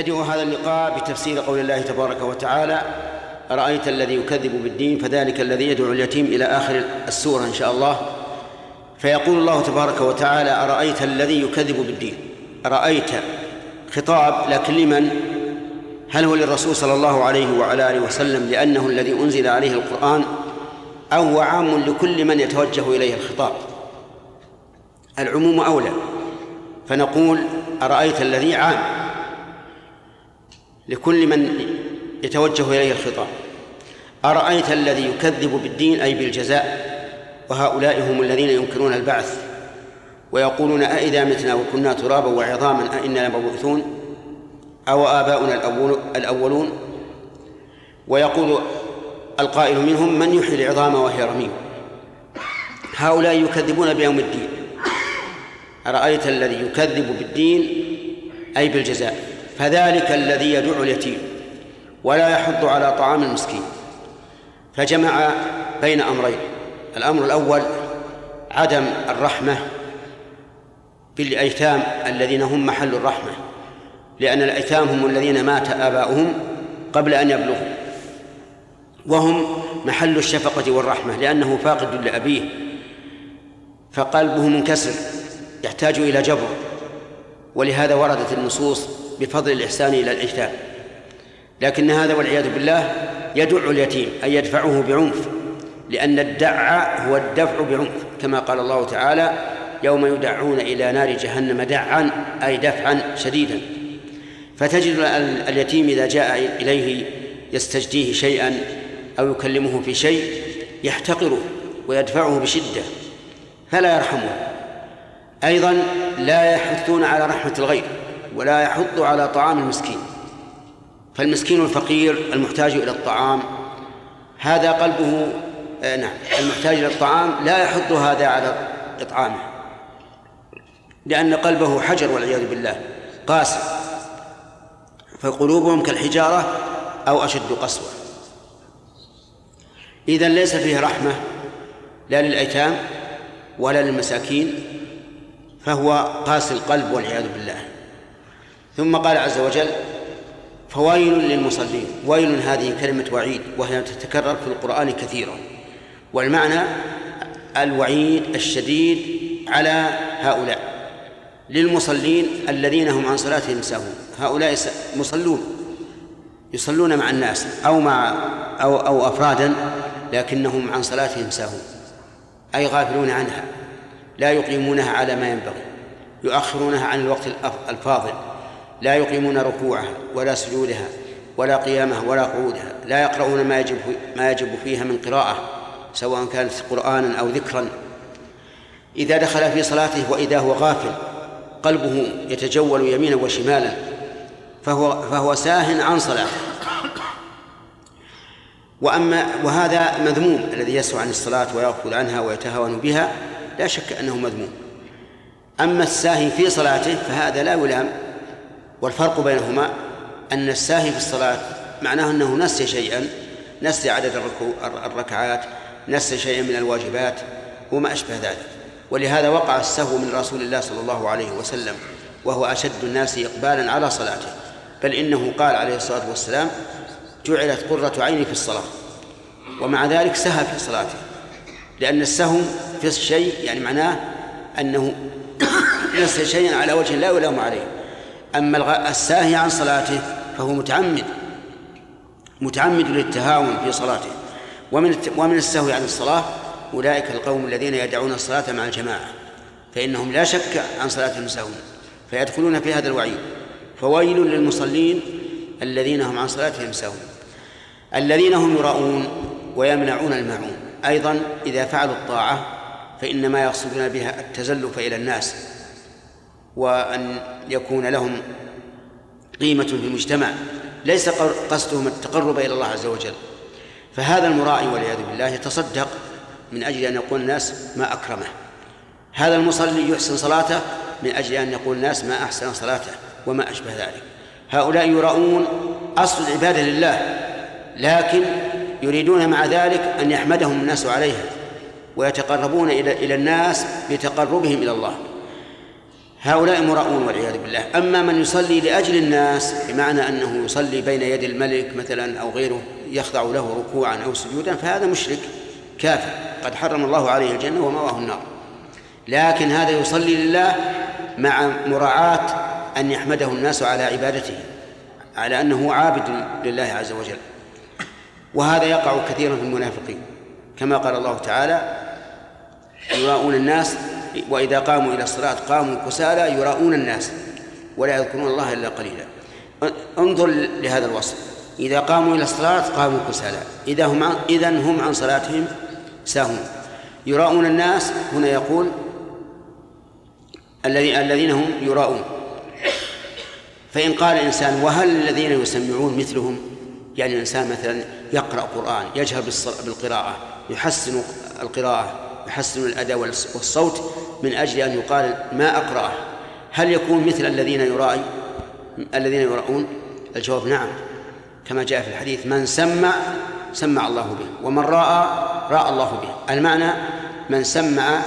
نبدأ هذا اللقاء بتفسير قول الله تبارك وتعالى أرأيت الذي يكذب بالدين فذلك الذي يدعو اليتيم إلى آخر السورة إن شاء الله؟ فيقول الله تبارك وتعالى أرأيت الذي يكذب بالدين؟ أرأيت خطاب لكن لمن؟ هل هو للرسول صلى الله عليه وعلى آله وسلم لأنه الذي أنزل عليه القرآن أو عام لكل من يتوجه إليه الخطاب؟ العموم أولى. فنقول أرأيت الذي عام؟ لكل من يتوجه إليه الخطاب. أرأيت الذي يكذب بالدين أي بالجزاء؟ وهؤلاء هم الذين ينكرون البعث ويقولون أئذا متنا وكنا ترابا وعظاما أئنا لمبعوثون؟ أو آباؤنا الأولون؟ ويقول القائل منهم من يحيي العظام وهي رميم. هؤلاء يكذبون بيوم الدين. أرأيت الذي يكذب بالدين أي بالجزاء؟ فذلك الذي يدعو اليتيم ولا يحض على طعام المسكين. فجمع بين أمرين. الأمر الأول عدم الرحمة بالأيتام الذين هم محل الرحمة لأن الأيتام هم الذين مات آباؤهم قبل أن يبلغوا. وهم محل الشفقة والرحمة لأنه فاقد لأبيه فقلبه منكسر يحتاج إلى جبر. ولهذا وردت النصوص بفضل الإحسان إلى الأيتام لكن هذا والعياذ بالله يدع اليتيم أي يدفعه بعنف لأن الدع هو الدفع بعنف كما قال الله تعالى يوم يدعون إلى نار جهنم دعا أي دفعا شديدا. فتجد اليتيم إذا جاء إليه يستجديه شيئا أو يكلمه في شيء يحتقره ويدفعه بشدة فلا يرحمه. أيضا لا يحثون على رحمة الغير. ولا يحض على طعام المسكين. فالمسكين الفقير المحتاج إلى الطعام. هذا قلبه آه نعم المحتاج إلى الطعام لا يحض هذا على إطعامه. لأن قلبه حجر والعياذ بالله قاسي. فقلوبهم كالحجارة أو أشد قسوة. إذن ليس فيه رحمة لا للأيتام ولا للمساكين فهو قاسي القلب والعياذ بالله. ثم قال عز وجل فويل للمصلين. ويل هذه كلمة وعيد وهي تتكرر في القرآن كثيرا. والمعنى الوعيد الشديد على هؤلاء. للمصلين الذين هم عن صلاتهم ساهون. هؤلاء مصلون. يصلون مع الناس أو مع أو أو أفرادا لكنهم عن صلاتهم ساهون. أي غافلون عنها. لا يقيمونها على ما ينبغي. يؤخرونها عن الوقت الفاضل. لا يقيمون ركوعها ولا سجودها ولا قيامها ولا قعودها لا يقرؤون ما يجب ما يجب فيها من قراءة سواء كانت قرآنا أو ذكرا. إذا دخل في صلاته وإذا هو غافل قلبه يتجول يمينا وشمالا فهو فهو ساه عن صلاته. وأما وهذا مذموم الذي يسهو عن الصلاة ويغفل عنها ويتهاون بها لا شك أنه مذموم. أما الساهي في صلاته فهذا لا يلام والفرق بينهما أن الساهي في الصلاة معناه أنه نسي شيئا نسي عدد الركعات نسي شيئا من الواجبات وما أشبه ذلك. ولهذا وقع السهو من رسول الله صلى الله عليه وسلم وهو أشد الناس إقبالا على صلاته. بل إنه قال عليه الصلاة والسلام جعلت قرة عيني في الصلاة. ومع ذلك سهى في صلاته. لأن السهو في الشيء يعني معناه أنه نسي شيئا على وجه لا يلام عليه. أما الساهي عن صلاته فهو متعمد متعمد للتهاون في صلاته. ومن ومن السهو عن الصلاة أولئك القوم الذين يدعون الصلاة مع الجماعة فإنهم لا شك عن صلاتهم سهون فيدخلون في هذا الوعيد. فويل للمصلين الذين هم عن صلاتهم سهون الذين هم يراؤون ويمنعون الماعون. أيضا إذا فعلوا الطاعة فإنما يقصدون بها التزلف إلى الناس. وأن يكون لهم قيمة في المجتمع ليس قصدهم التقرب إلى الله عز وجل. فهذا المراعي والعياذ بالله يتصدق من أجل أن يقول الناس ما أكرمه. هذا المصلي يحسن صلاته من أجل أن يقول الناس ما أحسن صلاته وما أشبه ذلك. هؤلاء يراؤون أصل العبادة لله لكن يريدون مع ذلك أن يحمدهم الناس عليها ويتقربون إلى إلى الناس بتقربهم إلى الله. هؤلاء مراؤون والعياذ بالله. أما من يصلي لأجل الناس بمعنى أنه يصلي بين يد الملك مثلا أو غيره يخضع له ركوعا أو سجودا فهذا مشرك كافر. قد حرم الله عليه الجنة ومأواه النار. لكن هذا يصلي لله مع مراعاة أن يحمده الناس على عبادته على أنه عابد لله عز وجل. وهذا يقع كثيرا في المنافقين. كما قال الله تعالى يراؤون الناس وإذا قاموا إلى الصلاة قاموا كسالى يراؤون الناس ولا يذكرون الله إلا قليلا. انظر لهذا الوصف. إذا قاموا إلى الصلاة قاموا كسالى. إذا هم إذا هم عن صلاتهم ساهون. يراؤون الناس هنا يقول الذين هم يراؤون. فإن قال الإنسان وهل الذين يسمعون مثلهم؟ يعني الإنسان مثلا يقرأ قرآن يجهر بالقراءة يحسن القراءة يحسن الأداء والصوت من أجل أن يقال ما أقرأه. هل يكون مثل الذين يرائي الذين يراؤون؟ الجواب نعم. كما جاء في الحديث من سمع سمع الله به ومن رأى رأى الله به. المعنى من سمع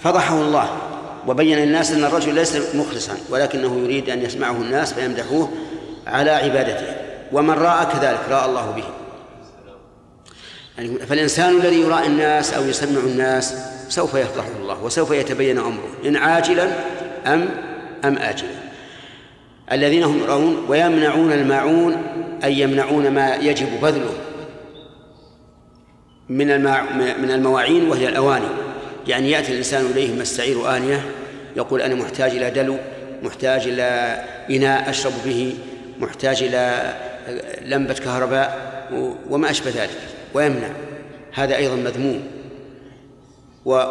فضحه الله وبين للناس أن الرجل ليس مخلصا ولكنه يريد أن يسمعه الناس فيمدحوه على عبادته. ومن رأى كذلك رأى الله به. يعني فالإنسان الذي يرائي الناس أو يسمع الناس سوف يفضحه الله وسوف يتبين أمره إن عاجلا أم أم آجلا. الذين هم يرون ويمنعون الماعون أي يمنعون ما يجب بذله من من المواعين وهي الأواني. يعني يأتي الإنسان إليه مستعير آنية يقول أنا محتاج إلى دلو محتاج إلى إناء أشرب به محتاج إلى لمبة كهرباء وما أشبه ذلك ويمنع. هذا أيضا مذموم. و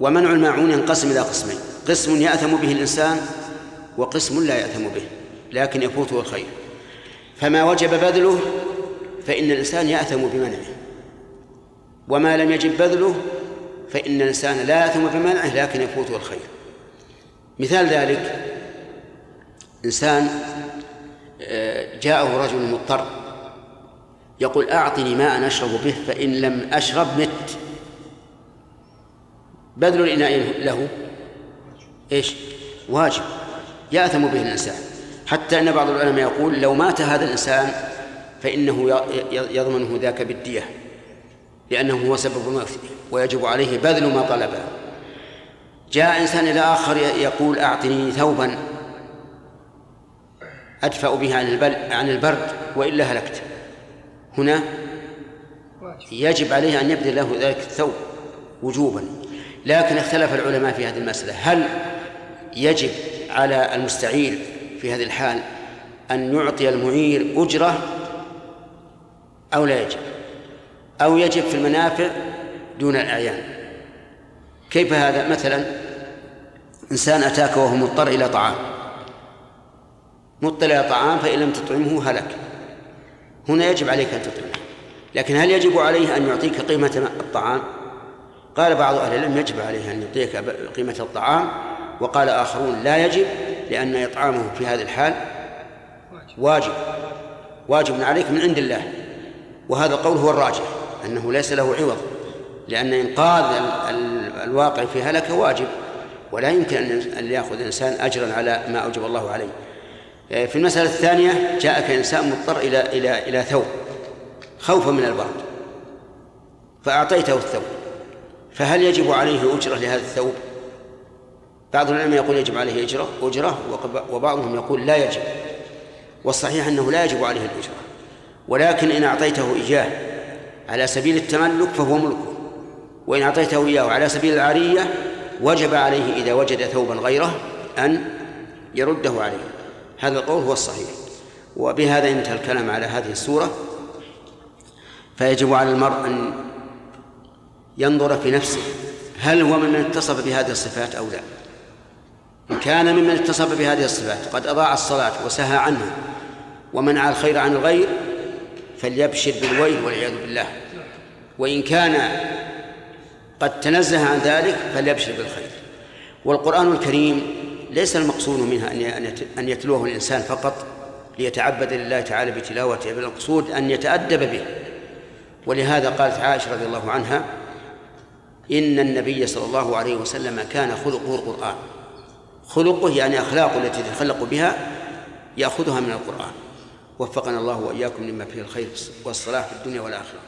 ومنع الماعون ينقسم إلى قسمين. قسم يأثم به الإنسان وقسم لا يأثم به لكن يفوته الخير. فما وجب بذله فإن الإنسان يأثم بمنعه. وما لم يجب بذله فإن الإنسان لا يأثم بمنعه لكن يفوته الخير. مثال ذلك إنسان آه، جاءه رجل مضطر يقول أعطني ماء أشرب به فإن لم أشرب مت. بذل الإناء له. إيش؟ واجب. يأثم به الإنسان. حتى أن بعض العلماء يقول لو مات هذا الإنسان فإنه يضمنه ذاك بالدية لأنه هو سبب موته ويجب عليه بذل ما طلبه جاء إنسان إلى آخر يقول أعطني ثوبا أدفأ به عن عن البرد وإلا هلكت. هنا يجب عليه أن يبذل له ذلك الثوب وجوبا. لكن اختلف العلماء في هذه المسألة. هل يجب على المستعير في هذه الحال أن يعطي المعير أجرة أو لا يجب؟ أو يجب في المنافع دون الأعيان؟ كيف هذا؟ مثلا إنسان أتاك وهو مضطر إلى طعام. مضطر إلى طعام فإن لم تطعمه هلك. هنا يجب عليك أن تطعمه. لكن هل يجب عليه أن يعطيك قيمة الطعام؟ قال بعض أهل العلم يجب عليه أن يعطيك قيمة الطعام وقال آخرون لا يجب لأن إطعامه في هذه الحال واجب. واجب عليك من عند الله. وهذا القول هو الراجح أنه ليس له عوض لأن إنقاذ الواقع في هلكة واجب ولا يمكن أن يأخذ الإنسان أجرا على ما أوجب الله عليه. آه، في المسألة الثانية جاءك إنسان مضطر إلى إلى إلى ثوب خوفا من البرد فأعطيته الثوب. فهل يجب عليه أجرة لهذا الثوب؟ بعض العلماء يقول يجب عليه أجرة أجرة وبعضهم يقول لا يجب. والصحيح أنه لا يجب عليه الأجرة. ولكن إن أعطيته إياه على سبيل التملك فهو ملكه وإن أعطيته إياه على سبيل العارية وجب عليه إذا وجد ثوبا غيره أن يرده عليه. هذا القول هو الصحيح. وبهذا انتهى الكلام على هذه السورة. فيجب على المرء أن ينظر في نفسه هل هو ممن اتصف بهذه الصفات أو لا. إن كان ممن اتصف بهذه الصفات قد أضاع الصلاة وسهى عنها ومنع الخير عن الغير فليبشر بالويل والعياذ بالله. وإن كان قد تنزه عن ذلك فليبشر بالخير. والقرآن الكريم ليس المقصود منها أن يتلوه الإنسان فقط ليتعبد لله تعالى بتلاوته بل المقصود أن يتأدب به. ولهذا قالت عائشة رضي الله عنها إن النبي صلى الله عليه وسلم كان خلقه القرآن. خلقه يعني أخلاقه التي يتخلق بها يأخذها من القرآن. وفقنا الله وإياكم لما فيه الخير والصلاح في الدنيا والآخرة.